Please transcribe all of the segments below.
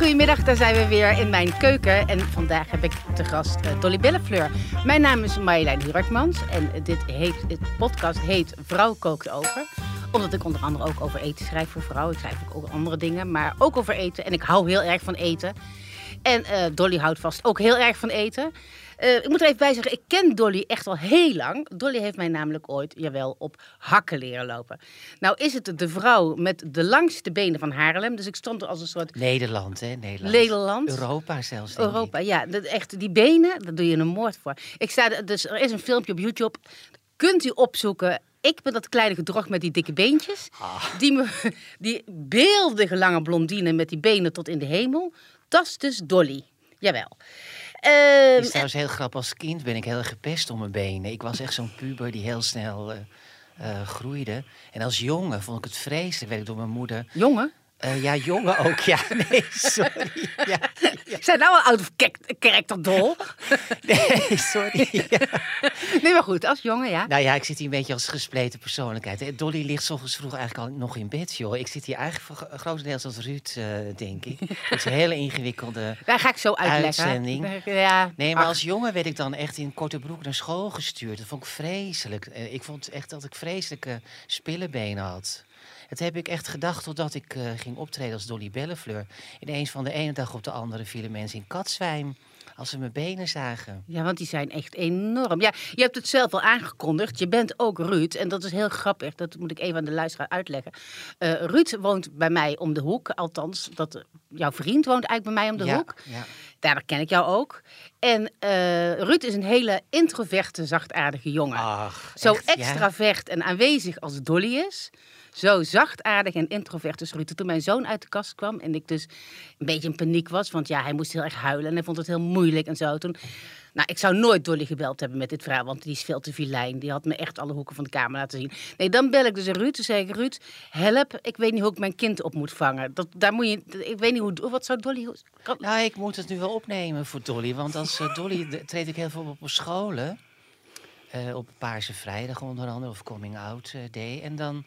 Goedemiddag. Daar zijn we weer in mijn keuken. En vandaag heb ik te gast uh, Dolly Bellefleur. Mijn naam is Marjolein Hurkmans. En dit heet, het podcast heet Vrouw kookt over. Omdat ik onder andere ook over eten schrijf voor vrouwen. Ik schrijf ook over andere dingen, maar ook over eten. En ik hou heel erg van eten. En uh, Dolly houdt vast ook heel erg van eten. Uh, ik moet er even bij zeggen, ik ken Dolly echt al heel lang. Dolly heeft mij namelijk ooit, jawel, op hakken leren lopen. Nou is het de vrouw met de langste benen van Haarlem. Dus ik stond er als een soort... Nederland, hè? Nederland. Nederland. Europa zelfs, Europa, ja. Dat, echt, die benen, daar doe je een moord voor. Ik sta, dus er is een filmpje op YouTube. Kunt u opzoeken. Ik ben dat kleine gedrocht met die dikke beentjes. Ah. Die, me, die beeldige lange blondine met die benen tot in de hemel. Dat is dus Dolly. Jawel. Het Ehm, is trouwens heel grappig. Als kind ben ik heel erg gepest om mijn benen. Ik was echt zo'n puber die heel snel eh, eh, groeide. En als jongen vond ik het vreselijk. Werd ik door mijn moeder... jongen, Eh, ja, jongen ook. Ja, nee, sorry. Ja, zijn nou al out of character dol? nee, sorry. Ja. Nee, maar goed, als jongen, ja. Nou ja, ik zit hier een beetje als gespleten persoonlijkheid. Eh, Dolly ligt ochtends vroeg eigenlijk al nog in bed, joh. Ik zit hier eigenlijk voor- grotendeels als Ruud, eh, denk ik. Het is een hele ingewikkelde... Daar ga ik zo uitleggen. Uitzending. Ja. Nee, maar Ach, als jongen werd ik dan echt in korte broek naar school gestuurd. Dat vond ik vreselijk. Ik vond echt dat ik vreselijke spillebenen had. Dat heb ik echt gedacht totdat ik eh, ging optreden als Dolly Bellefleur. Ineens van de ene dag op de andere vielen mensen in katzwijm als ze mijn benen zagen. Ja, want die zijn echt enorm. Ja, je hebt het zelf al aangekondigd. Je bent ook Ruud. En dat is heel grappig. Dat moet ik even aan de luisteraar uitleggen. Eh, Ruud woont bij mij om de hoek. Althans, dat, jouw vriend woont eigenlijk bij mij om de ja, hoek. Ja. Daar ken ik jou ook. En eh, Ruud is een hele introverte, zachtaardige jongen. Ach, Zo echt, ja? extravert en aanwezig als Dolly is. Zo zachtaardig en introvert is Ruud. Toen mijn zoon uit de kast kwam en ik dus een beetje in paniek was. Want ja, hij moest heel erg huilen en hij vond het heel moeilijk en zo. Toen, nou, ik zou nooit Dolly gebeld hebben met dit verhaal. Want die is veel te vilijn. Die had me echt alle hoeken van de kamer laten zien. Nee, dan bel ik dus Ruud. Toen zei ik, Ruud, help. Ik weet niet hoe ik mijn kind op moet vangen. Dat, daar moet je, ik weet niet hoe, wat zou Dolly... Kan, Nou, ik moet het nu wel opnemen voor Dolly. Want als eh, Dolly treed ik heel veel op op scholen. eh, op Paarse Vrijdag onder andere, of Coming Out eh, Day. En dan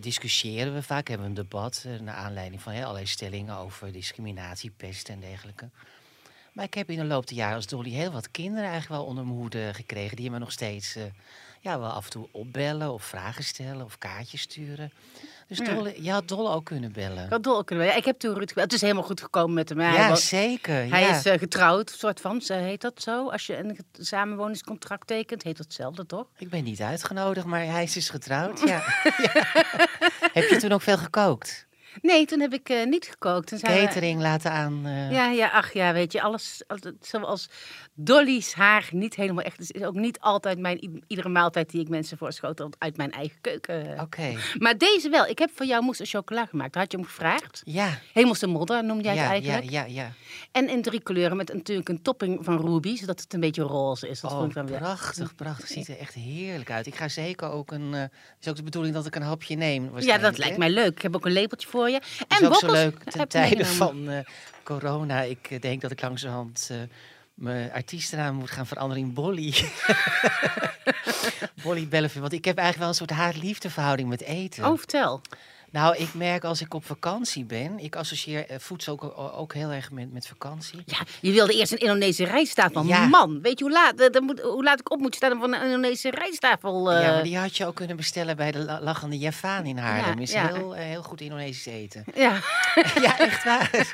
discussiëren we vaak, hebben we een debat... eh, naar aanleiding van allerlei stellingen over discriminatie, pest en dergelijke. Maar ik heb in de loop der jaren als Dolly heel wat kinderen eigenlijk wel onder mijn hoede gekregen... die me nog steeds eh, ja, wel af en toe opbellen of vragen stellen of kaartjes sturen. Dus Ja. Dolle, je had Dolle ook kunnen bellen. ik had kunnen weten. Ik heb toen Ruud gebeld. Het is helemaal goed gekomen met hem. Hij Ja, was- zeker. Hij is eh, getrouwd, soort van. Zo Heet dat zo? Als je een samenwoningscontract tekent, heet dat hetzelfde, toch? Ik ben niet uitgenodigd, maar hij is dus getrouwd. Ja. Heb je toen ook veel gekookt? Nee, toen heb ik eh, niet gekookt. Toen zijn we- Catering laten aan. eh, Ja, ja, ach ja, weet je, alles, zoals Dolly's haar niet helemaal echt is, is ook niet altijd mijn iedere maaltijd die ik mensen voorschotel uit mijn eigen keuken. Oké. Maar deze wel. Ik heb voor jou mousse en chocola gemaakt. Had je hem gevraagd. Ja. Hemelse modder noemde jij Ja, het ja, eigenlijk. ja, ja. En in drie kleuren met natuurlijk een topping van ruby, zodat het een beetje roze is. Dat Oh, vond ik dan weer. prachtig, prachtig. Ziet er echt heerlijk uit. Ik ga zeker ook een... eh, is ook de bedoeling dat ik een hapje neem? Ja, dat lijkt mij leuk. Ik heb ook een lepeltje voor En is ook zo leuk ten tijde van eh, corona. Ik eh, denk dat ik langzamerhand eh mijn artiestennaam moet gaan veranderen in Bolly. Bolly Bellevue. Want ik heb eigenlijk wel een soort haat-liefde verhouding met eten. Oh, vertel. Nou, ik merk als ik op vakantie ben, ik associeer eh, voedsel ook, ook heel erg met, met vakantie. Ja, je wilde eerst een Indonesische rijsttafel. Ja. Man, weet je hoe laat, eh, dan moet, hoe laat ik op moet staan om van een Indonesische rijsttafel? eh, Ja, maar die had je ook kunnen bestellen bij de La- Lachende Javaan in Haarlem. Ja, is ja. heel, eh, heel goed Indonesisch eten. ja. ja, echt waar.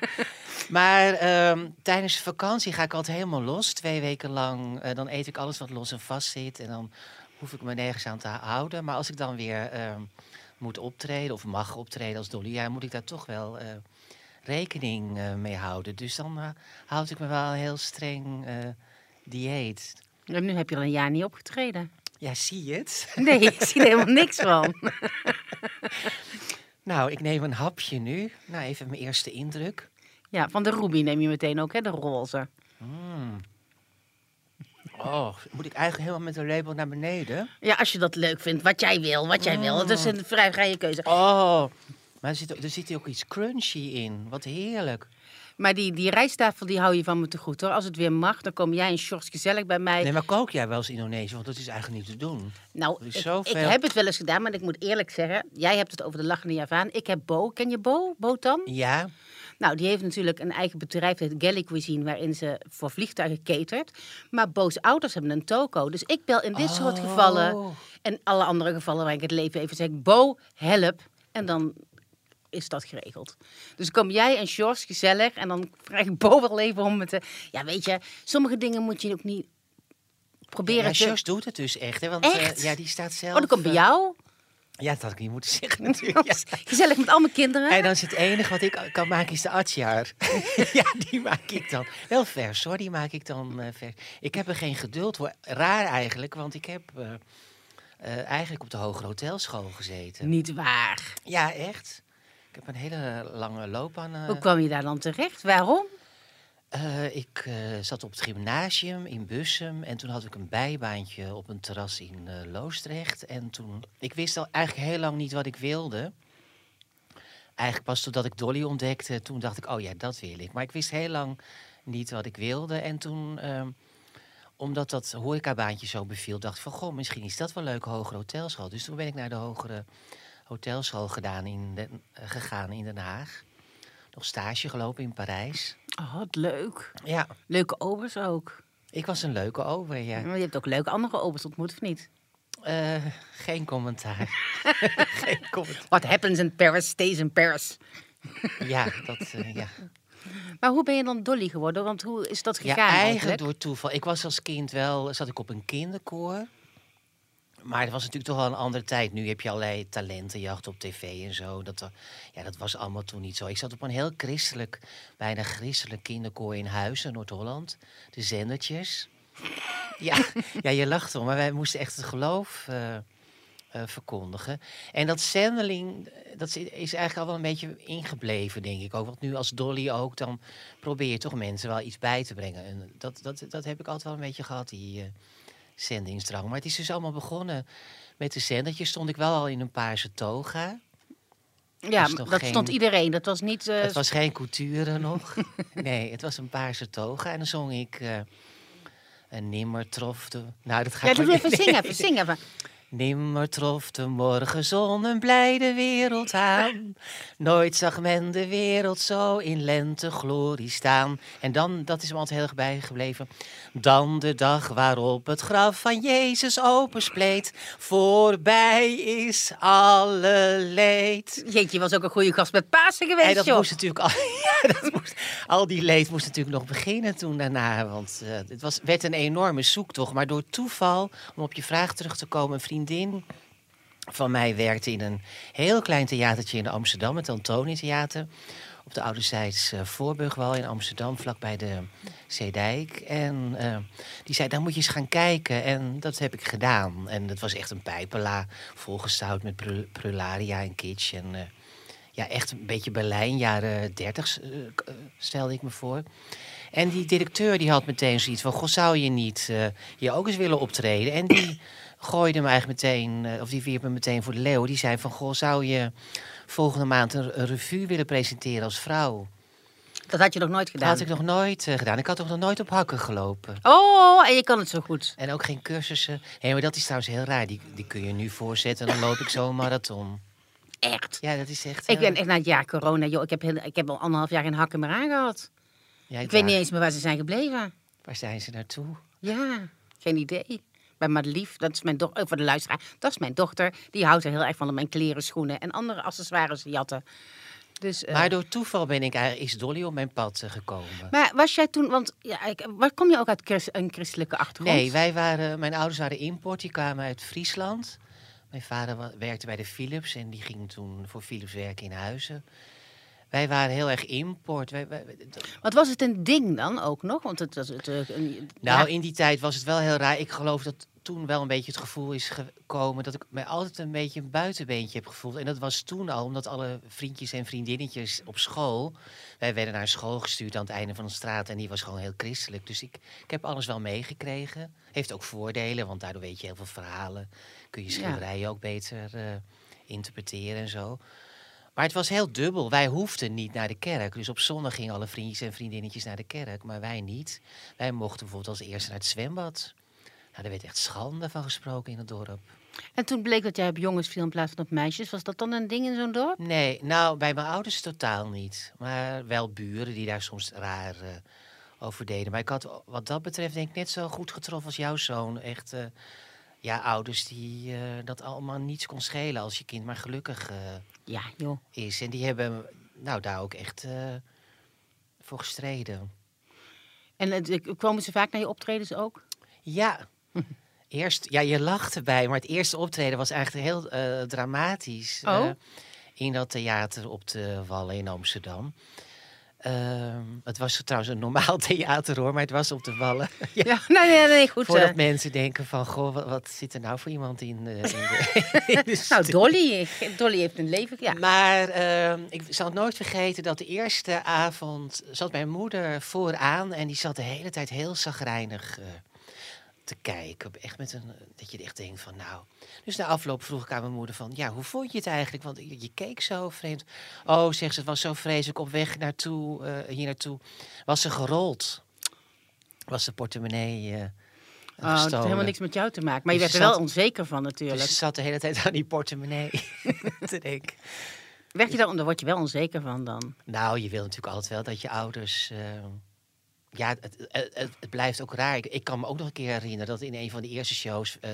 Maar ehm, tijdens de vakantie ga ik altijd helemaal los. Twee weken lang. eh, dan eet ik alles wat los en vast zit. En dan hoef ik me nergens aan te houden. Maar als ik dan weer ehm, moet optreden of mag optreden als Dolly... Ja, moet ik daar toch wel eh, rekening eh, mee houden. Dus dan eh, houd ik me wel een heel streng dieet. En nu heb je al een jaar niet opgetreden. Ja, zie je het? Nee, ik zie er helemaal niks van. Nou, ik neem een hapje nu. Nou, even mijn eerste indruk. Ja, van de Ruby neem je meteen ook, hè, de roze. Oh, moet ik eigenlijk helemaal met de label naar beneden? Ja, als je dat leuk vindt, wat jij wil, wat jij wil. Het is een vrij vrije keuze. Oh, maar er zit, er zit ook iets crunchy in. Wat heerlijk. Maar die, die rijsttafel, die hou je van me te goed, hoor. Als het weer mag, dan kom jij en Sjors gezellig bij mij. Nee, maar kook jij wel eens Indonesisch? Want dat is eigenlijk niet te doen. nou, ik, zoveel- ik heb het wel eens gedaan, maar ik moet eerlijk zeggen... Jij hebt het over de lachende Javaan. Ik heb Bo. Ken je Bo? Botan? Ja, Nou, die heeft natuurlijk een eigen bedrijf, het Galley Cuisine, waarin ze voor vliegtuigen catert. Maar Bo's ouders hebben een toko. Dus ik bel in dit soort Oh. gevallen en alle andere gevallen waar ik het leven even zeg, Bo, help. En dan is dat geregeld. Dus kom jij en Sjors gezellig en dan vraag ik Bo wel even om het te... Ja, weet je, sommige dingen moet je ook niet proberen ja te... Doet het dus echt. Hè? Want Echt? eh, ja, die staat zelf... Oh, dat komt bij eh, jou? Ja, dat had ik niet moeten zeggen natuurlijk. Ja. Gezellig met al mijn kinderen. En dan is het enige wat ik kan maken is de atjaar. ja, die maak ik dan. Wel vers hoor, die maak ik dan eh, vers. Ik heb er geen geduld voor. Raar eigenlijk, want ik heb eh, eh, eigenlijk op de Hogere Hotelschool gezeten. Niet waar. Ja, echt. Ik heb een hele lange loopbaan. Hoe kwam je daar dan terecht? Waarom? Eh, ik eh, zat op het gymnasium in Bussum en toen had ik een bijbaantje op een terras in eh, Loosdrecht. En toen, ik wist al eigenlijk heel lang niet wat ik wilde. Eigenlijk pas totdat ik Dolly ontdekte, toen dacht ik, oh ja, dat wil ik. Maar ik wist heel lang niet wat ik wilde. En toen, ehm, omdat dat horecabaantje zo beviel, dacht ik van, goh, misschien is dat wel leuk, hogere hotelschool. Dus toen ben ik naar de hogere hotelschool gedaan in gegaan in Den Haag. Nog stage gelopen in Parijs. Oh, wat leuk. Ja, Leuke obers ook. ik was een leuke over, ja. Maar je hebt ook leuke andere obers ontmoet, of niet? Eh, geen commentaar. geen commentaar. What happens in Paris stays in Paris. Ja, dat, eh, ja. Maar hoe ben je dan Dolly geworden? Want hoe is dat ja, gegaan eigenlijk eigenlijk? door toeval. Ik was als kind wel, zat ik op een kinderkoor. Maar het was natuurlijk toch wel een andere tijd. Nu heb je allerlei talentenjacht op tv en zo. Dat, ja, dat was allemaal toen niet zo. Ik zat op een heel christelijk, bijna christelijk kinderkoor in Huizen, Noord-Holland. De zendertjes. Ja, ja, je lacht om, maar wij moesten echt het geloof eh, eh, verkondigen. En dat zendeling, dat is is eigenlijk al wel een beetje ingebleven, denk ik ook. Want nu als Dolly ook, dan probeer je toch mensen wel iets bij te brengen. En dat, dat, dat heb ik altijd wel een beetje gehad, die eh, zendingsdrang. Maar het is dus allemaal begonnen met de zendertjes. Stond ik wel al in een paarse toga. ja, dat geen- stond iedereen. Dat was niet... eh, Het was geen couture nog. nee, het was een paarse toga. En dan zong ik eh, een nimmer trof de... Nou, dat ga Ja, ik doe maar even zingen, even zingen. Nimmer trof de morgenzon een blijde wereld aan. Nooit zag men de wereld zo in lenteglorie staan. En dan, dat is me altijd heel erg bijgebleven. Dan de dag waarop het graf van Jezus openspleet. Voorbij is alle leed. Jeetje, je was ook een goede gast met Pasen geweest, En dat joh. moest natuurlijk al, ja, dat moest, al die leed moest natuurlijk nog beginnen toen daarna. Want eh, het was, werd een enorme zoektocht. Maar door toeval, om op je vraag terug te komen, een van mij werkte in een heel klein theatertje in Amsterdam, het Antoni Theater. Op de Oude Zijds uh, Voorburgwal in Amsterdam, vlakbij de Zeedijk. En eh, die zei, daar moet je eens gaan kijken. En dat heb ik gedaan. En dat was echt een pijpela, volgestouwd met prul- prularia en kitsch. En, eh, ja, echt een beetje Berlijn, jaren 30 eh, k- eh, stelde ik me voor. En die directeur die had meteen zoiets van... Goh, zou je niet eh, hier ook eens willen optreden? En die gooide me eigenlijk meteen... eh, of die wierp me meteen voor de leeuw. Die zei van... Goh, zou je volgende maand een, een revue willen presenteren als vrouw? Dat had je nog nooit Dat gedaan. had ik nog nooit eh, gedaan. Ik had toch nog nooit op hakken gelopen. Oh, en je kan het zo goed. En ook geen cursussen. Hé, maar dat is trouwens heel raar. Die, die kun je nu voorzetten en dan loop ik zo een marathon. Echt. Ja, dat is echt... Ik ben echt na het jaar corona, joh. Ik heb, heel, ik heb al anderhalf jaar geen hakken meer aangehad. Ja, Ik weet niet eens meer waar ze zijn gebleven. Waar zijn ze naartoe? Ja, geen idee. Bij Madelief, dat is mijn dochter, voor de luisteraar, dat is mijn dochter. Die houdt er heel erg van om mijn kleren, schoenen en andere accessoires te jatten. Dus, eh, Maar door toeval ben ik eigenlijk, is Dolly op mijn pad eh, gekomen. maar was jij toen, want ja, waar kom je ook uit christ- een christelijke achtergrond? Nee, wij waren, mijn ouders waren import, die kwamen uit Friesland. Mijn vader werkte bij de Philips en die ging toen voor Philips werken in Huizen. Wij waren heel erg import. Wij, wij- Wat was het een ding dan ook nog? Want het was het, eh, een, nou, ja, in die tijd was het wel heel raar. Ik geloof dat toen wel een beetje het gevoel is gekomen dat ik mij altijd een beetje een buitenbeentje heb gevoeld. En dat was toen al omdat alle vriendjes en vriendinnetjes op school. Wij werden naar school gestuurd aan het einde van de straat en die was gewoon heel christelijk. Dus ik, ik heb alles wel meegekregen. Heeft ook voordelen, want daardoor weet je heel veel verhalen. Kun je Ja. schilderijen ook beter eh, interpreteren en zo. Maar het was heel dubbel. Wij hoefden niet naar de kerk. Dus op zondag gingen alle vriendjes en vriendinnetjes naar de kerk, maar wij niet. Wij mochten bijvoorbeeld als eerste naar het zwembad. Nou, daar werd echt schande van gesproken in het dorp. En toen bleek dat jij op jongens viel in plaats van op meisjes. Was dat dan een ding in zo'n dorp? Nee, nou, bij mijn ouders totaal niet. Maar wel buren die daar soms raar eh, over deden. Maar ik had wat dat betreft denk ik net zo goed getroffen als jouw zoon. Echt, eh, ja, ouders die eh, dat allemaal niets kon schelen als je kind maar gelukkig Ja, joh. is. En die hebben nou, daar ook echt voor gestreden. En kwamen ze vaak naar je optredens ook? Ja. Eerst, ja, je lacht erbij, maar het eerste optreden was eigenlijk heel eh, dramatisch. Oh? eh, in dat theater op de Wallen in Amsterdam. Ehm, het was trouwens een normaal theater hoor, maar het was op de Wallen. ja, Ja, nee, nee, nee goed. voordat eh. mensen denken van, goh, wat, wat zit er nou voor iemand in, in de, in de nou, Dolly. Dolly heeft een leven. Ja. Maar ehm, ik zal het nooit vergeten dat de eerste avond zat mijn moeder vooraan en die zat de hele tijd heel zagrijnig te kijken. Echt met een, dat je echt denkt van nou. Dus na afloop vroeg ik aan mijn moeder van ja, hoe vond je het eigenlijk? Want je, je keek zo vreemd. Oh, zegt ze, het was zo vreselijk op weg naartoe, eh, hier naartoe. Was ze gerold? Was de portemonnee eh Oh, het gestolen? heeft helemaal niks met jou te maken. Maar je Dus werd er wel onzeker van Dus natuurlijk. ze zat de hele tijd aan die portemonnee te denken. Werd je daar, daar word je wel onzeker van dan. Nou, je wil natuurlijk altijd wel dat je ouders. eh, ja, het, het, het, blijft ook raar. Ik, ik kan me ook nog een keer herinneren dat in een van de eerste shows. eh,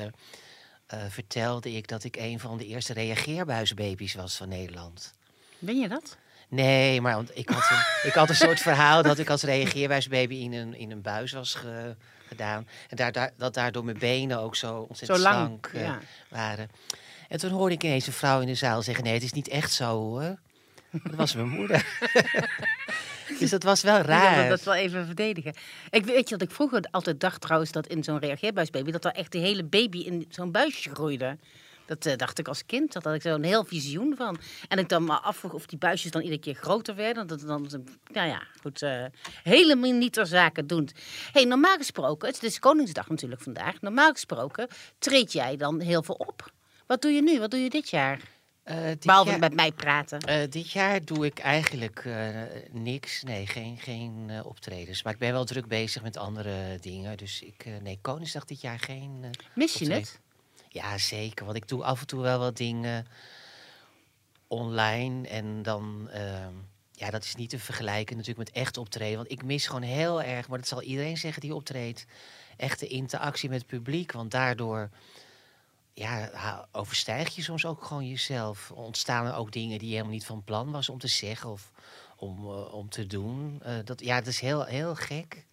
eh, vertelde ik dat ik een van de eerste reageerbuisbaby's was van Nederland. Ben je dat? Nee, maar want ik, had een, ik had een soort verhaal dat ik als reageerbuisbaby in een, in een buis was ge- gedaan. En daar, daar, dat daardoor mijn benen ook zo ontzettend Zo lang, slank eh, ja. waren. En toen hoorde ik ineens een vrouw in de zaal zeggen: Nee, het is niet echt zo hoor. Dat was mijn moeder. dus dat was wel Ik raar. wil dat wel even verdedigen. Ik weet je dat ik vroeger altijd dacht trouwens dat in zo'n reageerbuisbaby... dat er echt de hele baby in zo'n buisje groeide. Dat eh, dacht ik als kind. Dat had ik zo'n heel visioen van. En ik dan me afvroeg of die buisjes dan iedere keer groter werden. Dat dan, nou ja, goed. eh, helemaal niet ter zake doen. hey, normaal gesproken, het is Koningsdag natuurlijk vandaag. Normaal gesproken treed jij dan heel veel op. Wat doe je nu? Wat doe je dit jaar? Eh, Behalve jaar- met mij praten. Eh, dit jaar doe ik eigenlijk eh, niks. Nee, geen, geen optredens. Maar ik ben wel druk bezig met andere dingen. Dus ik, nee, Koningsdag dit jaar geen. Mis je optreden. het? ja, zeker. Want ik doe af en toe wel wat dingen online. En dan. ehm, ja, dat is niet te vergelijken natuurlijk met echt optreden. Want ik mis gewoon heel erg, maar dat zal iedereen zeggen die optreedt, echte interactie met het publiek. Want daardoor ja, overstijg je soms ook gewoon jezelf. Ontstaan er ook dingen die je helemaal niet van plan was om te zeggen of om, eh, om te doen. Eh, dat, ja, dat is heel, heel gek.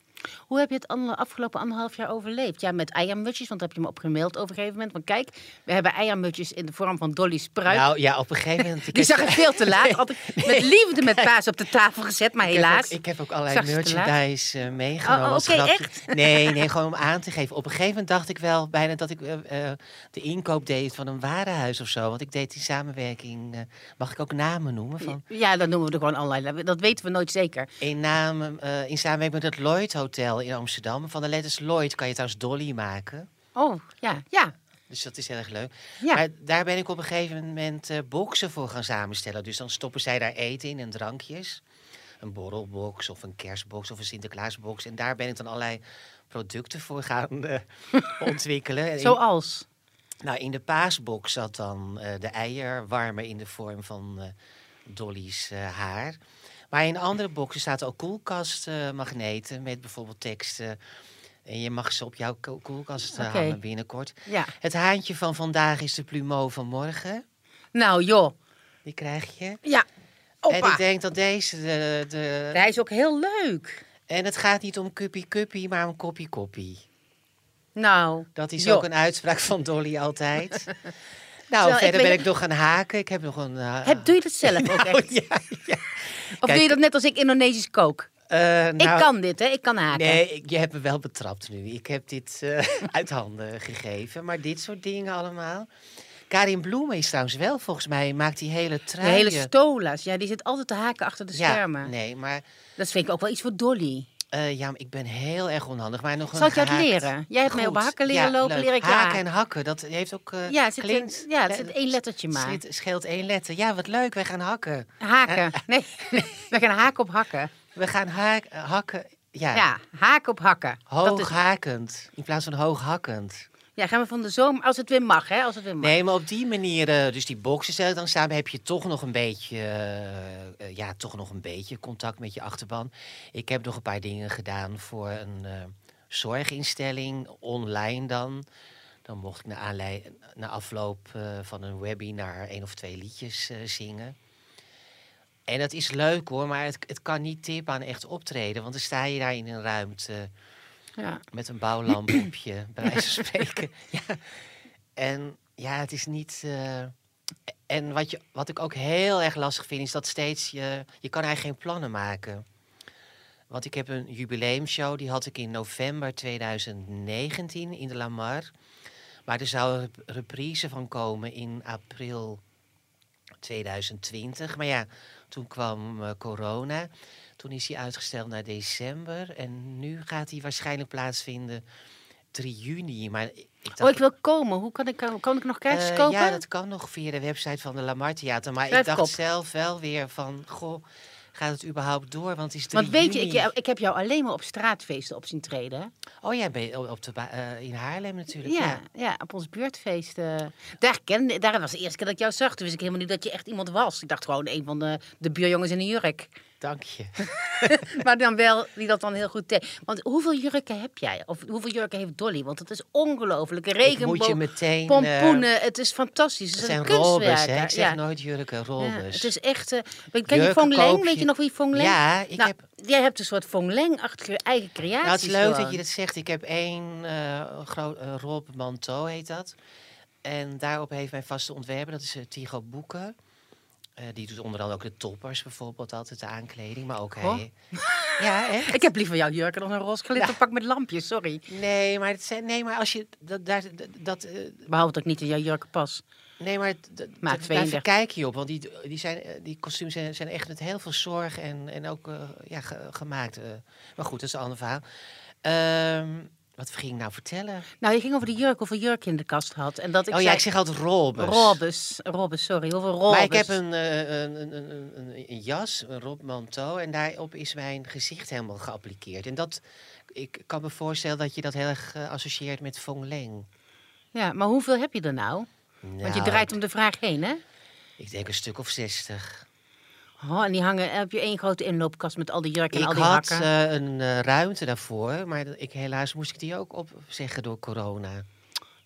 Hoe heb je het ander- afgelopen anderhalf jaar overleefd? Ja, met eiermutjes, want daar heb je me op gemaild op een gegeven moment. Want kijk, we hebben eiermutjes in de vorm van Dolly Spruit. Nou ja, op een gegeven moment. ik Die heb- zag ik veel te laat. Had ik met liefde met paas op de tafel gezet, maar Ik heb, helaas. ook, ik heb ook allerlei merchandise eh, meegenomen. Oh, grapje. echt? Nee, nee, gewoon om aan te geven. Op een gegeven moment dacht ik wel bijna dat ik eh, eh, de inkoop deed van een warenhuis of zo. Want ik deed die samenwerking. mag ik ook namen noemen? Van, Ja, dat noemen we er gewoon allerlei. Dat weten we nooit zeker. in, naam, in samenwerking met het Lloyd Hotel in Amsterdam. Van de letters Lloyd kan je trouwens Dolly maken. Oh, ja, ja. Dus dat is heel erg leuk. Ja. Maar daar ben ik op een gegeven moment eh boxen voor gaan samenstellen. Dus dan stoppen zij daar eten in en drankjes. Een borrelbox of een kerstbox of een Sinterklaasbox. En daar ben ik dan allerlei producten voor gaan eh, ontwikkelen. En in- Zoals. nou, in de paasbox zat dan eh, de eierwarmer in de vorm van Dolly's haar. Maar in andere boxen zaten ook koelkastmagneten met bijvoorbeeld teksten. En je mag ze op jouw ko- koelkast eh, Oké. hangen binnenkort. Ja. Het haantje van vandaag is de plumeau van morgen. Nou, joh. Die krijg je. Ja. En ik denk dat deze... De, de... Hij is ook heel leuk. En het gaat niet om kuppie kuppie, maar om koppie koppie. Nou. Dat is joh. ook een uitspraak van Dolly altijd. nou, Terwijl ik verder ben ik nog gaan haken. Ik heb nog een... eh, Heb, doe je dat zelf ook nou, echt? ja, ja. Of Kijk, doe je dat net als ik Indonesisch kook? Ik nou, kan dit, hè? Ik kan haken. Nee, ik- je hebt me wel betrapt nu. Ik heb dit eh, uit handen gegeven. Maar dit soort dingen allemaal. Karin Bloemen is trouwens wel, volgens mij, maakt die hele De truien. hele stola's, ja, die zit altijd te haken achter de ja, schermen. nee, maar, Dat vind ik ook wel iets voor Dolly. Eh, ja, maar ik ben heel erg onhandig. Maar nog een Zal ik je het leren? Jij hebt mij op Goed, hakken leren ja, lopen, leer ik haken en hakken, dat heeft ook... eh, Ja, het zit, een- ja, het eh, zit één lettertje maar. Scheelt, scheelt één letter. Ja, wat leuk, wij gaan hakken. Haken. Nee, we gaan haken op hakken. We gaan haak, hakken, ja, Ja, haken op hakken. Dat is, hooghakend in plaats van hooghakkend. Ja, gaan we van de zomer, als het weer mag, hè? Als het weer mag. Nee, maar op die manier, eh, dus die boxen dan samen, heb je toch nog een beetje, eh, eh, ja, toch nog een beetje contact met je achterban. Ik heb nog een paar dingen gedaan voor een zorginstelling, online dan. Dan mocht ik na, afloop van een webinar één of twee liedjes zingen. En dat is leuk hoor, maar het, het kan niet tip aan echt optreden. Want dan sta je daar in een ruimte Ja. met een bouwlamp op je, bij wijze van spreken. Ja. En ja, het is niet. eh, en wat, je, wat ik ook heel erg lastig vind, is dat steeds je. Je kan eigenlijk geen plannen maken. Want ik heb een jubileumshow, die had ik in november 2019 in de Lamar. Maar er zou een rep- reprise van komen in april 2020. Maar ja, toen kwam eh, corona. Toen is hij uitgesteld naar december. En nu gaat hij waarschijnlijk plaatsvinden 3 juni. Maar ik dacht, Oh, ik wil komen. Hoe kan ik, kan ik nog kaartjes eh, kopen? Ja, dat kan nog via de website van de Lamar Theater. Maar Schrijf ik dacht zelf wel weer van, goh, gaat het überhaupt door? Want het is 3 Want weet je, ik, ik heb jou alleen maar op straatfeesten op zien treden. hè? Oh, jij bent op de eh, in Haarlem natuurlijk. Ja, Ja. ja. op ons buurtfeest. eh. daar, kende, daar was de eerste keer dat ik jou zag. Toen wist ik helemaal niet dat je echt iemand was. Ik dacht gewoon een van de, de buurjongens in een jurk. Dank je. maar dan wel, die dat dan heel goed deed. Want hoeveel jurken heb jij? Of hoeveel jurken heeft Dolly? Want het is ongelooflijk. Regenboog, moet je meteen... eh, pompoenen. het is fantastisch. Het zijn robes, hè? Ik zeg ja. nooit jurken, Ja, robes. het is echt... eh, ken je Fong Leng? Weet je nog wie Fong Leng? Ja, ik Nou, heb... Jij hebt een soort Fong Leng-achtige eigen creatie. Nou, het is leuk dat je dat zegt. Ik heb één eh groot uh, Rob Manteau heet dat. En daarop heeft mijn vaste ontwerper, dat is Tigo Boeken. Eh, die doet onder andere ook de toppers bijvoorbeeld altijd, de aankleding. Maar ook hij... Ja, echt? Ik heb liever jouw jurken dan een roze glitterpak met lampjes, sorry. Nee, maar, het zijn, nee, maar als je dat... daar dat, dat eh, Behalve dat ik niet in jouw jurken pas. nee, maar 32. daar kijk je op. Want die, die, zijn, eh, die kostuums zijn, zijn echt met heel veel zorg en, en ook ja, ge- gemaakt. maar goed, dat is een ander verhaal. Ehm, wat ging ik nou vertellen? Nou, je ging over de jurk, hoeveel jurk je in de kast had. En dat ik oh zei, ja, ik zeg altijd robes. Robes. Robes, sorry. Hoeveel robes? Maar ik heb een, eh, een, een, een, een, een jas, een Rob Manteau, en daarop is mijn gezicht helemaal geappliqueerd. En dat, ik kan me voorstellen dat je dat heel erg eh, associeert met Fong Leng. Ja, maar hoeveel heb je er nou? Want je Nou, draait om de vraag heen, hè? Ik denk een stuk of zestig. Oh, en die hangen, heb je één grote inloopkast met al die jurken en Ik al die had hakken. eh, een eh, ruimte daarvoor, maar ik, helaas moest ik die ook opzeggen door corona.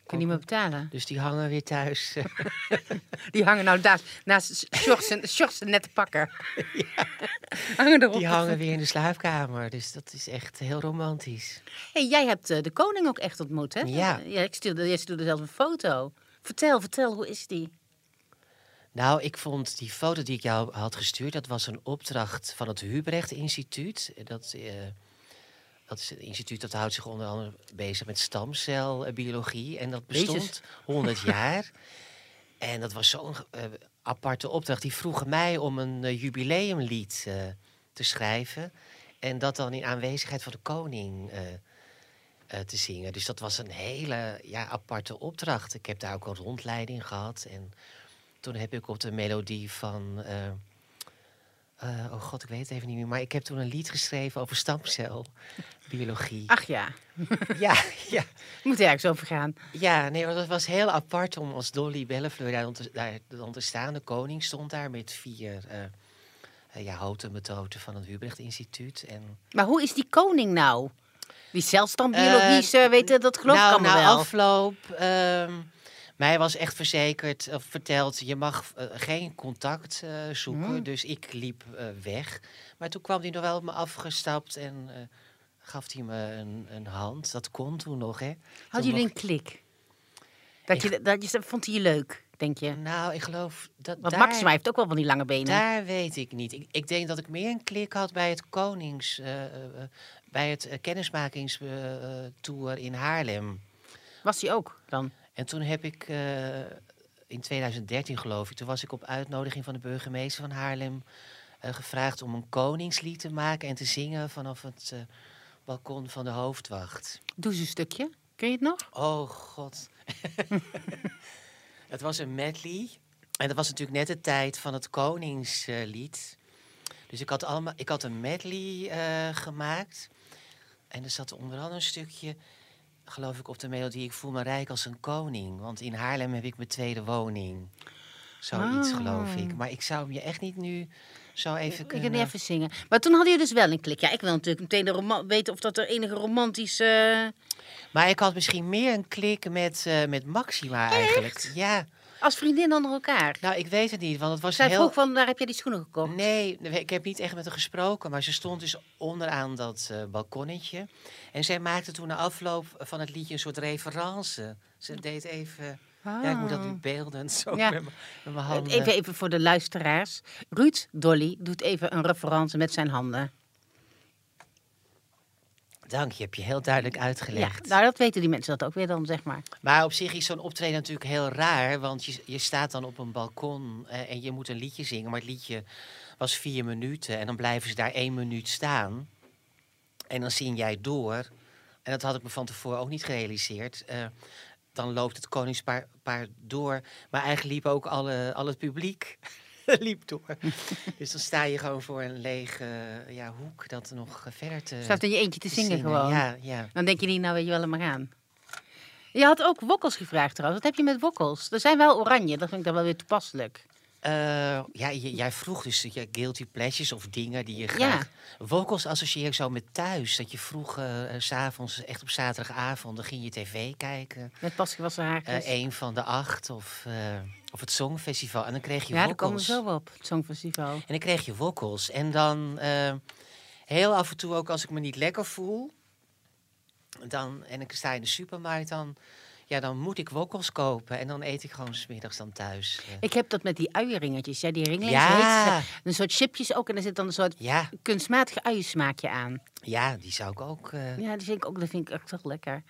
Kun je niet meer betalen. Dus die hangen weer thuis. Die hangen nou daar, naast shorts en, en nette pakken. hangen erop. die hangen weer in de slaapkamer. Dus dat is echt heel romantisch. Hey, jij hebt eh, de koning ook echt ontmoet, hè? Ja. ja ik stuurde, jij stuurde zelf een foto. Vertel, vertel, hoe is die? Nou, ik vond die foto die ik jou had gestuurd, dat was een opdracht van het Hubrecht Instituut. Dat, eh, dat is een instituut dat houdt zich onder andere bezig met stamcelbiologie. En dat bestond 100 jaar. En dat was zo'n eh, aparte opdracht. Die vroegen mij om een eh, jubileumlied te schrijven. En dat dan in aanwezigheid van de koning te zingen. Dus dat was een hele ja, aparte opdracht. Ik heb daar ook een rondleiding gehad. En toen heb ik op de melodie van. eh, eh, oh god, ik weet het even niet meer. Maar ik heb toen een lied geschreven over stamcelbiologie. Ach ja, Ja, ja. moet ergens over gaan. Ja, nee, want het was heel apart om als Dolly Bellefleur daar, dan te- daar dan te staan. De koning stond daar met vier eh ja, houten metoten van het Hubrecht Instituut. En, Maar hoe is die koning nou? Die zelfstandsbiologie, uh, weet dat geloof nou, ik allemaal na wel. afloop, ehm, mij was echt verzekerd, of verteld, je mag eh, geen contact eh, zoeken. Hmm. Dus ik liep eh, weg. Maar toen kwam hij nog wel op me afgestapt en gaf hij me een, een hand. Dat kon toen nog, hè. Hadden jullie nog- een klik? Dat je, dat je, vond hij je leuk? denk je? Nou, ik geloof dat Want daar, Maxima heeft ook wel van die lange benen. daar weet ik niet. Ik, ik denk dat ik meer een klik had bij het Konings... bij het kennismakingstour in Haarlem. Was hij ook dan? En toen heb ik eh, in 2013 geloof ik, toen was ik op uitnodiging van de burgemeester van Haarlem eh, gevraagd om een koningslied te maken en te zingen vanaf het eh, balkon van de hoofdwacht. Doe eens een stukje. Kun je het nog? Oh god. het was een medley. En dat was natuurlijk net de tijd van het koningslied. dus ik had, allemaal, ik had een medley gemaakt. En er zat onder andere een stukje, geloof ik, op de melodie... Ik voel me rijk als een koning. Want in Haarlem heb ik mijn tweede woning. Zoiets, Ah. geloof ik. Maar ik zou hem je echt niet nu zo even Ik kunnen... kan niet even zingen. Maar toen hadden jullie dus wel een klik. Ja, ik wil natuurlijk meteen de roman weten of dat er enige romantische... Maar ik had misschien meer een klik met, eh, met Maxima eigenlijk. Ja, Als vriendin onder elkaar. nou ik weet het niet, want het was Zij heel... vroeg van, daar heb jij die schoenen gekocht? Nee, ik heb niet echt met haar gesproken, maar ze stond dus onderaan dat eh, balkonnetje. En zij maakte toen na afloop van het liedje een soort reference. Ze deed even... Ja, ik moet dat nu zo Ah. Ja. met, mijn- met mijn handen. Even, even voor de luisteraars. Ruud Dolly doet even een referentie met zijn handen. Dank je, heb je heel duidelijk Ja, uitgelegd. nou dat weten die mensen dat ook weer dan, zeg maar. Maar op zich is zo'n optreden natuurlijk heel raar, want je, je staat dan op een balkon eh, en je moet een liedje zingen. Maar het liedje was vier minuten en dan blijven ze daar één minuut staan. En dan zing jij door. En dat had ik me van tevoren ook niet gerealiseerd. Eh, dan loopt het koningspaar paar door. Maar eigenlijk liep ook alle, al het publiek liep door. dus dan sta je gewoon voor een lege ja, hoek dat nog verder te, Staat in je eentje te te zingen, gewoon. Ja, ja. Dan denk je niet, nou weet je wel, maar gaan. Je had ook wokkels gevraagd trouwens. Wat heb je met wokkels? Er zijn wel oranje, dat vind ik dan wel weer toepasselijk. Eh, ja, jij vroeg dus je guilty pleasures of dingen die je graag... Vocals associeer ik zo met thuis. Dat je vroeg, eh, s s'avonds, echt op zaterdagavond, dan ging je tv kijken. Met haartjes. Eh een van de acht of, of het Songfestival. En dan kreeg je ja, daar komen we vocals. zo op, het Songfestival. En dan kreeg je vocals. En dan heel af en toe ook als ik me niet lekker voel... Dan, en ik sta in de supermarkt, dan, ja, dan moet ik wokkels kopen. En dan eet ik gewoon smiddags dan thuis. Ik heb dat met die uienringetjes. Ja, die ringetjes Ja. heet. Een soort chipjes ook. En er zit dan een soort Ja, kunstmatige uiensmaakje aan. ja, die zou ik ook... eh, Ja, die vind ik ook, dat vind ik echt toch lekker.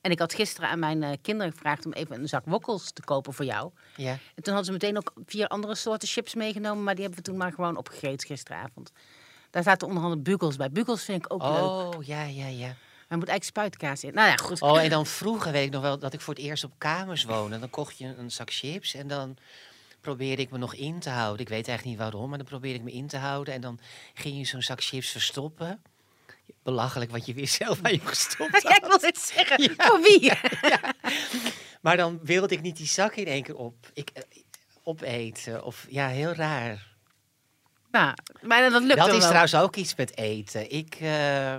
En ik had gisteren aan mijn eh, kinderen gevraagd om even een zak wokkels te kopen voor jou. ja. En toen hadden ze meteen ook vier andere soorten chips meegenomen. Maar die hebben we toen maar gewoon opgegeten gisteravond. Daar zaten onder andere bugels bij. Bugels vind ik ook leuk. Oh, ja, ja, ja. Maar er moet eigenlijk spuitkaas in. Nou ja, goed. Oh, en dan vroeger weet ik nog wel dat ik voor het eerst op kamers woonde. Dan kocht je een zak chips en dan probeerde ik me nog in te houden. Ik weet eigenlijk niet waarom, maar dan probeerde ik me in te houden. En dan ging je zo'n zak chips verstoppen. Belachelijk wat je weer zelf aan je gestopt Ja, ik had. wil dit zeggen. Voor wie? Maar dan wilde ik niet die zak in één keer op, ik, eh, opeten. Of ja, heel raar. nou, maar dat lukt Dat dan is wel. trouwens ook iets met eten. Ik, eh,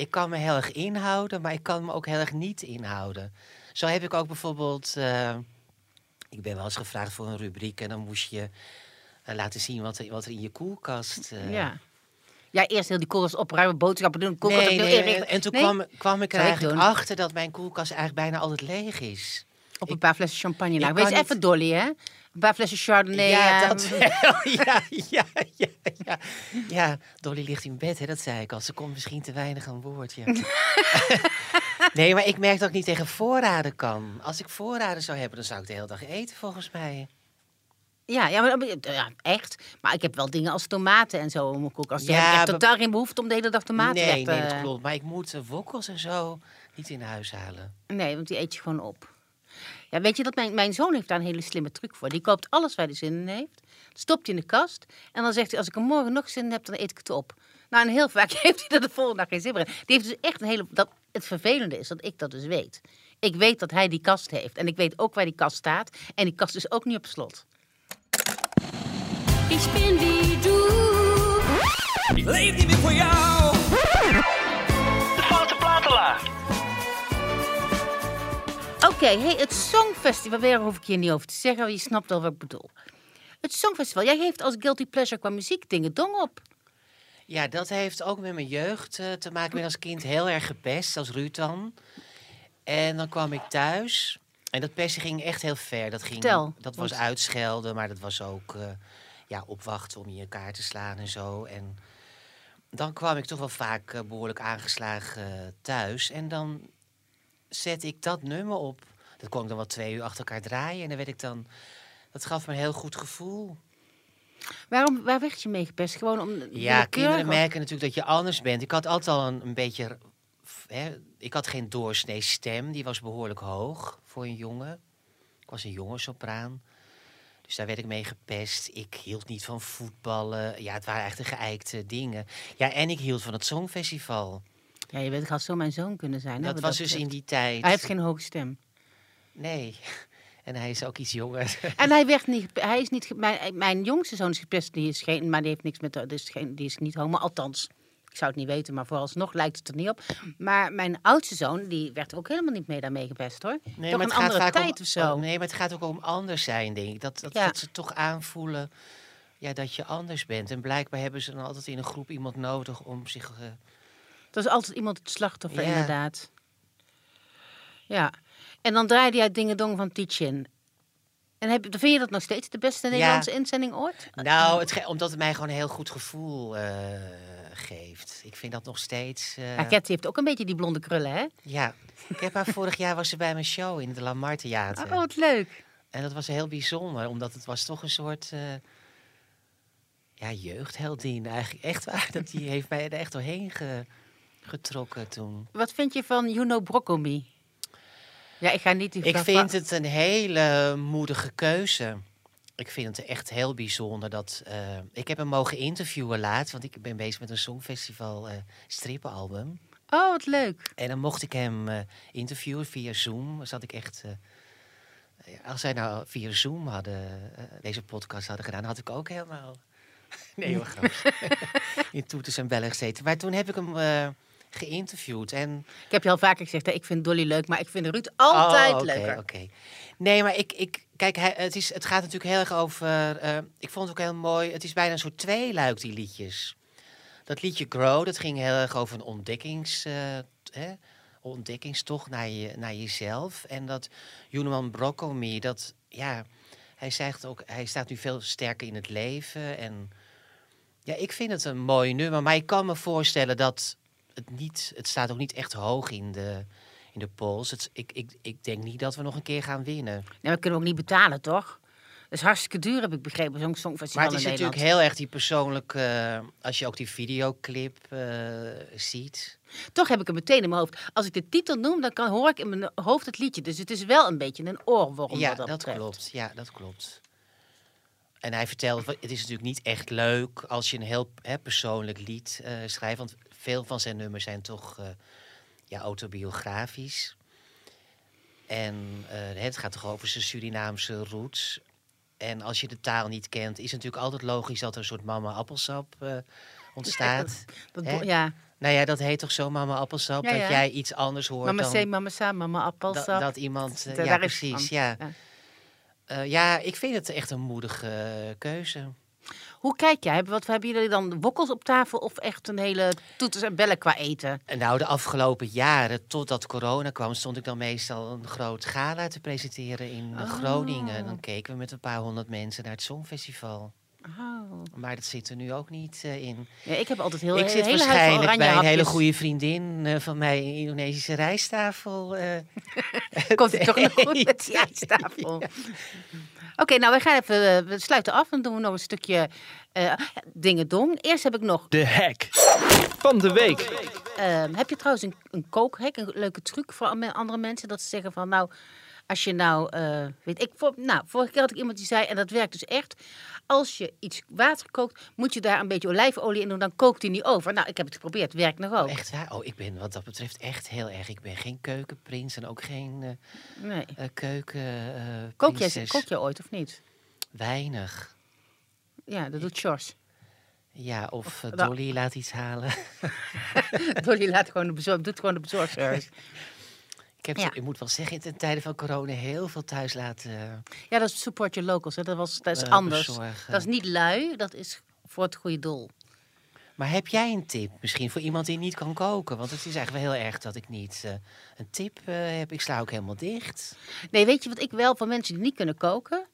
ik kan me heel erg inhouden, maar ik kan me ook heel erg niet inhouden. Zo heb ik ook bijvoorbeeld... eh, ik ben wel eens gevraagd voor een rubriek en dan moest je eh, laten zien wat er, wat er in je koelkast... eh, Ja. Ja, eerst heel die koelkast opruimen, boodschappen doen, koelkast Nee, nee, en, en toen kwam, kwam ik er ik eigenlijk achter dat mijn koelkast eigenlijk bijna altijd leeg is. Op een paar flessen champagne. Nou, wees niet- even dolly, hè? Een paar flessen Chardonnay. ja, dat wel. Ja, ja, ja, ja. Ja, Dolly ligt in bed, hè, dat zei ik al. Ze komt misschien te weinig aan woord. Ja. nee, maar ik merk dat ik niet tegen voorraden kan. Als ik voorraden zou hebben, dan zou ik de hele dag eten, volgens mij. Ja, ja, maar, ja, echt. Maar ik heb wel dingen als tomaten en zo in mijn koelkast. Ja, heb ik echt totaal geen behoefte om de hele dag tomaten nee, te... nee, dat klopt. Maar ik moet uh, wokkels en zo niet in huis halen. Nee, want die eet je gewoon op. Ja, weet je dat mijn, mijn zoon heeft daar een hele slimme truc voor. Die koopt alles waar hij zin in heeft, stopt hij in de kast en dan zegt hij: als ik er morgen nog zin in heb, dan eet ik het op. Nou, en heel vaak heeft hij er de volgende dag geen zin meer in. Die heeft dus echt een hele. Dat, het vervelende is dat ik dat dus weet. Ik weet dat hij die kast heeft en ik weet ook waar die kast staat en die kast is ook niet op slot. Ich bin wie du. Ik leef niet meer voor jou. De foute platelaar. Oké, hey, het Songfestival, daar hoef ik hier niet over te zeggen, je snapt al wat ik bedoel. Het Songfestival, jij geeft als guilty pleasure qua muziek dingen dong op. Ja, dat heeft ook met mijn jeugd eh, te maken. Ik ben als kind heel erg gepest, als Ruud dan. En dan kwam ik thuis En dat persen ging echt heel ver. Dat, ging, Vertel, dat was uitschelden, maar dat was ook eh, ja, opwachten om je elkaar te slaan en zo. En dan kwam ik toch wel vaak eh, behoorlijk aangeslagen thuis. En dan zette ik dat nummer op. Dat kon ik dan wel twee uur achter elkaar draaien. En dan werd ik dan... Dat gaf me een heel goed gevoel. Waarom, waar werd je mee gepest? Gewoon om Ja, kinderen merken natuurlijk dat je anders bent. Ik had altijd al een, een beetje... Hè, ik had geen doorsnee stem. Die was behoorlijk hoog voor een jongen. Ik was een jonge sopraan. Dus daar werd ik mee gepest. Ik hield niet van voetballen. Ja, het waren echt de geëikte dingen. Ja, en ik hield van het Songfestival. Ja, je weet, had zo mijn zoon kunnen zijn. dat was dus betreft. in die tijd. Hij heeft geen hoge stem. Nee. En hij is ook iets jonger. En hij werd niet, hij is niet, mijn, mijn jongste zoon is gepest, die is geen, maar die heeft niks met, de- dus geen, die is niet homo, althans. Ik zou het niet weten, maar vooralsnog lijkt het er niet op. Maar mijn oudste zoon, die werd er ook helemaal niet mee daarmee gepest hoor. Nee, Toch maar een het gaat andere tijd om, of zo. oh, Nee, maar het gaat ook om anders zijn, denk ik. Dat, dat, Ja. dat ze toch aanvoelen ja, dat je anders bent. En blijkbaar hebben ze dan altijd in een groep iemand nodig om zich... eh, Dat is altijd iemand het slachtoffer, Ja. inderdaad. Ja. En dan draaide jij Dingen Dong van Tietjen. En heb, vind je dat nog steeds de beste Nederlandse inzending ooit? Nou, het omdat het mij gewoon een heel goed gevoel eh, geeft. Ik vind dat nog steeds... eh, Ja, heeft ook een beetje die blonde krullen, hè? ja, ik heb haar vorig jaar was ze bij mijn show in het Lamar Theater. Oh, wat leuk. En dat was heel bijzonder, omdat het was toch een soort... eh ja, jeugdheldin eigenlijk. Echt waar, dat die heeft mij er echt doorheen ge- getrokken toen. Wat vind je van Juno Broccomi? Ja, ik ga niet die Ik vind het een hele moedige keuze. Ik vind het echt heel bijzonder dat... eh, ik heb hem mogen interviewen laat, want ik ben bezig met een songfestival eh strippenalbum. Oh, wat leuk. En dan mocht ik hem eh, interviewen via Zoom. Zat ik echt... als zij nou via Zoom hadden, deze podcast hadden gedaan, had ik ook helemaal... Nee hoor, grapje. In toeters en bellen gezeten. Maar toen heb ik hem geïnterviewd en... Ik heb je al vaker gezegd, hè, ik vind Dolly leuk, maar ik vind Ruud altijd Oh, oké, leuker. Nee, maar ik, ik kijk, het, is, het gaat natuurlijk heel erg over. eh, ik vond het ook heel mooi. Het is bijna een soort tweeluik, die liedjes. Dat liedje Grow, dat ging heel erg over een ontdekkings, eh, hè, ontdekkingstocht naar, je, naar jezelf. En dat Joneman Broccomi, dat ja, hij zegt ook, hij staat nu veel sterker in het leven. En ja, ik vind het een mooi nummer. Maar ik kan me voorstellen dat het niet, het staat ook niet echt hoog in de, in de polls. Het, ik, ik, ik denk niet dat we nog een keer gaan winnen. Nee, we kunnen ook niet betalen, toch? Dat is hartstikke duur, heb ik begrepen, zo'n songfestival Maar het is natuurlijk heel erg die persoonlijke... eh, als je ook die videoclip eh, ziet. Toch heb ik hem meteen in mijn hoofd. Als ik de titel noem, dan kan, hoor ik in mijn hoofd het liedje. Dus het is wel een beetje een oorworm ja, dat, dat, klopt. Ja, dat klopt. En hij vertelt, het is natuurlijk niet echt leuk als je een heel hè, persoonlijk lied eh, schrijft. Want veel van zijn nummers zijn toch eh, ja, autobiografisch. En eh, het gaat toch over zijn Surinaamse roots. En als je de taal niet kent, is het natuurlijk altijd logisch dat er een soort mama appelsap eh, ontstaat. Dat, Hè? ja, Nou ja, dat heet toch zo mama appelsap? Ja, ja. Dat jij iets anders hoort mama dan C, mama Sa, mama appelsap. dat, dat iemand... ja, precies. Ja. Ja. Ja, ik vind het echt een moedige keuze. Hoe kijk jij? Wat hebben jullie dan? Wokkels op tafel of echt een hele toeters en bellen qua eten? En nou, de afgelopen jaren, totdat corona kwam, stond ik dan meestal een groot gala te presenteren in Oh. Groningen. Dan keken we met een paar honderd mensen naar het Songfestival. Oh. Maar dat zit er nu ook niet eh, in. Ja, ik heb altijd heel ik zit hele waarschijnlijk bij een hele goede vriendin eh, van mij in Indonesische rijsttafel. eh, Komt het toch nog goed met die ijstafel? Oké, nou we gaan even, eh, we sluiten af en doen we nog een stukje eh dingen dong. Eerst heb ik nog, De hack van de week. ehm, heb je trouwens een, een kookhek, een leuke truc voor an- andere mensen? Dat ze zeggen van nou, als je nou, eh, weet ik, voor, nou vorige keer had ik iemand die zei, en dat werkt dus echt. Als je iets water kookt, moet je daar een beetje olijfolie in doen, dan kookt die niet over. Nou, ik heb het geprobeerd, werkt nog ook. Echt waar? Oh, ik ben wat dat betreft echt heel erg. Ik ben geen keukenprins en ook geen eh, Nee. eh, keuken. Kook jij, kook je ooit of niet? Weinig. Ja, dat doet Sjors. Ja, of da- Dolly laat iets halen. Dolly laat gewoon de bezorg, doet gewoon de bezorgservice. Ik, heb, Ja. ik moet wel zeggen, in tijden van corona heel veel thuis laten. Ja, dat is support your locals. Hè. Dat, was, dat is eh, anders. bezorgen. Dat is niet lui, dat is voor het goede doel. Maar heb jij een tip misschien voor iemand die niet kan koken? Want het is eigenlijk wel heel erg dat ik niet eh, een tip eh, heb. Ik sla ook helemaal dicht. Nee, weet je wat ik wel van mensen die niet kunnen koken?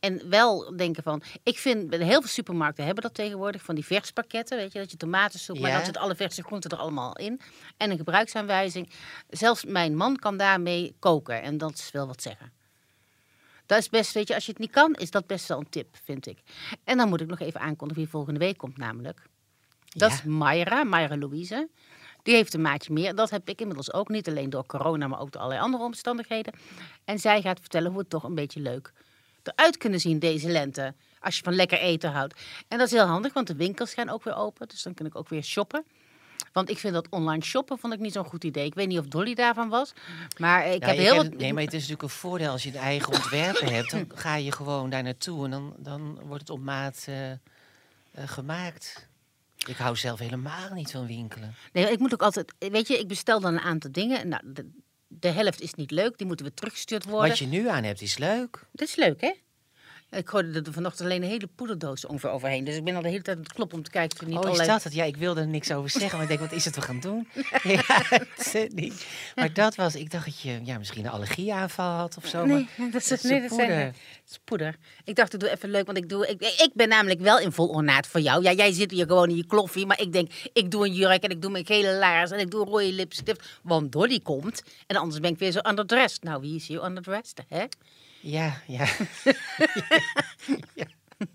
En wel denken van, ik vind, heel veel supermarkten hebben dat tegenwoordig, van die verspakketten, weet je, dat je tomatensoep, maar Ja. dan zitten alle verse groenten er allemaal in. En een gebruiksaanwijzing. Zelfs mijn man kan daarmee koken en dat is wel wat zeggen. Dat is best, weet je, als je het niet kan, is dat best wel een tip, vind ik. En dan moet ik nog even aankondigen wie volgende week komt namelijk. Dat Ja. is Mayra, Mayra Louise. Die heeft een maatje meer. Dat heb ik inmiddels ook. Niet alleen door corona, maar ook door allerlei andere omstandigheden. En zij gaat vertellen hoe het toch een beetje leuk eruit kunnen zien deze lente. Als je van lekker eten houdt. En dat is heel handig, want de winkels gaan ook weer open. Dus dan kan ik ook weer shoppen. Want ik vind dat online shoppen vond ik niet zo'n goed idee. Ik weet niet of Dolly daarvan was. Maar ik Nou, heb heel wat... Nee, maar het is natuurlijk een voordeel als je een eigen ontwerpen hebt. Dan ga je gewoon daar naartoe en dan, dan wordt het op maat eh, eh, gemaakt. Ik hou zelf helemaal niet van winkelen. Nee, ik moet ook altijd... Weet je, ik bestel dan een aantal dingen. Nou, de, helft is niet leuk. Die moeten weer teruggestuurd worden. Wat je nu aan hebt is leuk. Dat is leuk, hè? Ik gooide er vanochtend alleen een hele poederdoos ongeveer overheen. Dus ik ben al de hele tijd aan het kloppen om te kijken of er niet oh, is allerlei... dat het? Ja, ik wilde er niks over zeggen, maar ik denk, wat is het we gaan doen? ja, het is niet. Maar dat was, ik dacht dat je ja, misschien een allergieaanval had of zo. Nee, maar dat is, het is nee, dat zijn, poeder. het is poeder. Ik dacht, ik doe even leuk, want ik, doe, ik, ik ben namelijk wel in vol ornaat voor jou. Ja, jij zit hier gewoon in je kloffie, maar ik denk, ik doe een jurk en ik doe mijn gele laars en ik doe een rode lipstift. Want Dolly komt en anders ben ik weer zo underdressed. Nou, wie is hier underdressed, hè? Ja, ja. ja.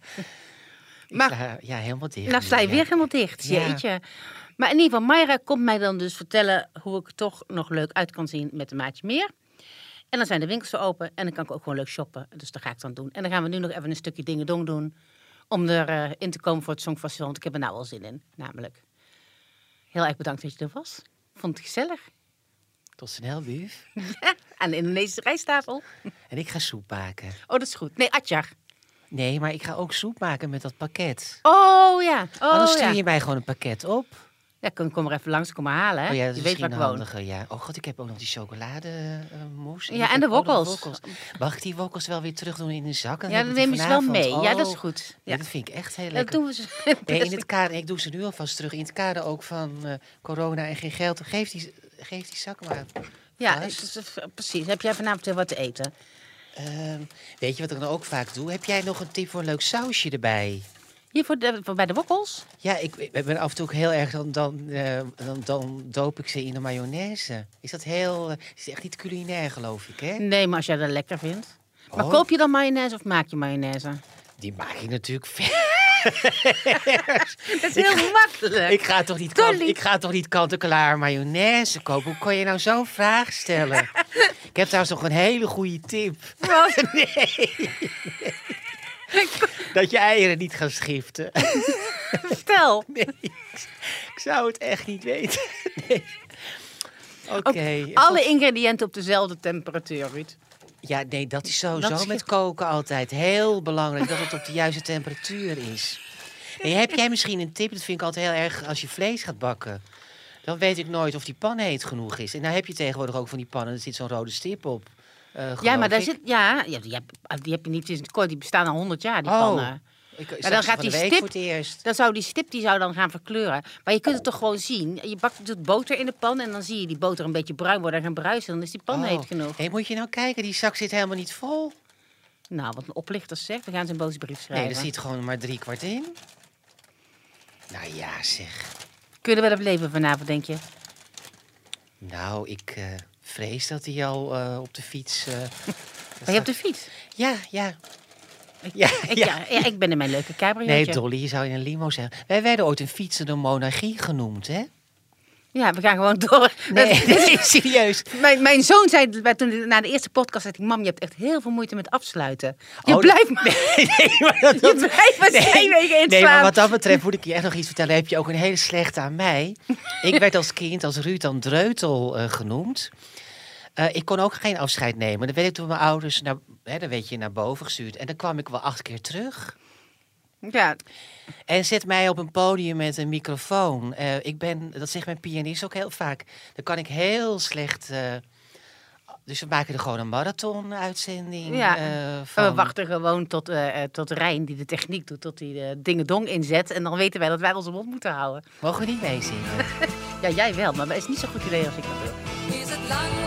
Maar- ja, helemaal dicht. Nou, sta je ja. weer helemaal dicht, Ja. jeetje. Maar in ieder geval, Mayra komt mij dan dus vertellen hoe ik er toch nog leuk uit kan zien met een maatje meer. En dan zijn de winkels weer open en dan kan ik ook gewoon leuk shoppen. Dus dat ga ik dan doen. En dan gaan we nu nog even een stukje dingen dong doen. Om erin in te komen voor het Songfestival. Want ik heb er nou al zin in, namelijk. Heel erg bedankt dat je er was. Vond het gezellig. Tot snel, lief. Aan de Indonesische rijsttafel. En ik ga soep maken. Oh, dat is goed. Nee, Atjar. Nee, maar ik ga ook soep maken met dat pakket. Oh ja. Oh, Anders stuur ja. je mij gewoon een pakket op. Ja, kom, kom er even langs, kom maar halen. Hè? Oh ja, dat je is weet waar misschien ik woon. handiger. Ja. Oh god, ik heb ook nog die chocolademousse. Ja, ik en de nog wokkels. Mag ik die wokkels wel weer terug doen in de zak? Dan Ja, dan neem je ze wel mee. Ja, dat is Oh, goed. ja, Ja. dat vind ik echt heel Dat lekker. doen we ze. Nee, in het kader, ik doe ze nu alvast terug. In het kader ook van eh, corona en geen geld. Geef die, geef die zak maar. Ja, is- precies. Heb jij vanavond weer wat te eten? Ehm, weet je wat ik dan ook vaak doe? Heb jij nog een tip voor een leuk sausje erbij? Hier voor de, voor bij de wokkels? Ja, ik, ik ben af en toe ook heel erg, dan, dan, eh, dan, dan doop ik ze in de mayonaise. Is dat heel, eh, is echt niet culinair geloof ik, hè? Nee, maar als jij dat lekker vindt. Maar Oh. koop je dan mayonaise of maak je mayonaise? Die maak ik natuurlijk ver. Dat is heel makkelijk. Ik ga toch niet, kant, ik ga toch niet kant-en-klaar mayonaise kopen? Hoe kon je nou zo'n vraag stellen? ik heb trouwens nog een hele goede tip. Dat je eieren niet gaan schiften. Vertel. Nee, ik zou het echt niet weten. Nee. Oké. Alle ingrediënten op dezelfde temperatuur, Ruud. Ja, nee, dat is sowieso Dat is- met koken altijd heel belangrijk. dat het op de juiste temperatuur is. Nee, heb jij misschien een tip? Dat vind ik altijd heel erg als je vlees gaat bakken. Dan weet ik nooit of die pan heet genoeg is. En nou heb je tegenwoordig ook van die pannen. Er zit zo'n rode stip op. eh, Ja, maar daar ik. zit... Ja, ja die, heb, die heb je niet sinds kort. Die bestaan al 100 jaar, die Oh. pannen. Ik, dan dan gaat die stip-. Dan zou die stip die zou dan gaan verkleuren. Maar je kunt het toch gewoon zien. Je bakt, doet boter in de pan en dan zie je die boter een beetje bruin worden en gaan bruisen. Dan is die pan Oh. heet genoeg. Hé, moet je nou kijken, die zak zit helemaal niet vol. Nou, wat een oplichter zegt. We gaan ze een boze brief schrijven. Nee, er zit gewoon maar drie kwart in. Nou ja, zeg. Kun je er wel op leven vanavond, denk je? Nou, ik eh, vrees dat hij al eh, op de fiets... eh, Ben je op de fiets? Ja, ja. Ja, Ik, ja. ik ben in mijn leuke cabriootje. Nee, Dolly, je zou in een limo zeggen. Wij werden ooit een fietsende monarchie genoemd, hè? Ja, we gaan gewoon door. Nee, nee serieus. Mijn, mijn zoon zei toen na de eerste podcast, zei hij, mam, je hebt echt heel veel moeite met afsluiten. Je Oh, blijft maar, Nee, nee, maar dat, je dat- blijft maar twee weken in nee, maar wat dat betreft moet ik je echt nog iets vertellen. Heb je ook een hele slechte aan mij. Ik werd als kind, als Ruud dan Dreutel eh, genoemd. Eh, ik kon ook geen afscheid nemen. Dan werd ik door mijn ouders naar, hè, dan werd je naar boven gestuurd. En dan kwam ik wel acht keer terug. Ja, En zet mij op een podium met een microfoon. Eh, ik ben, dat zegt mijn pianist ook heel vaak. Dan kan ik heel slecht eh, Dus we maken er gewoon een marathon-uitzending Ja. eh, van. we wachten gewoon tot, tot Rijn, die de techniek doet, tot hij de dingedong inzet. En dan weten wij dat wij onze mond moeten houden. Mogen we niet meezingen? Ja, jij wel, maar het is niet zo'n goed idee als ik dat wil. Is het lang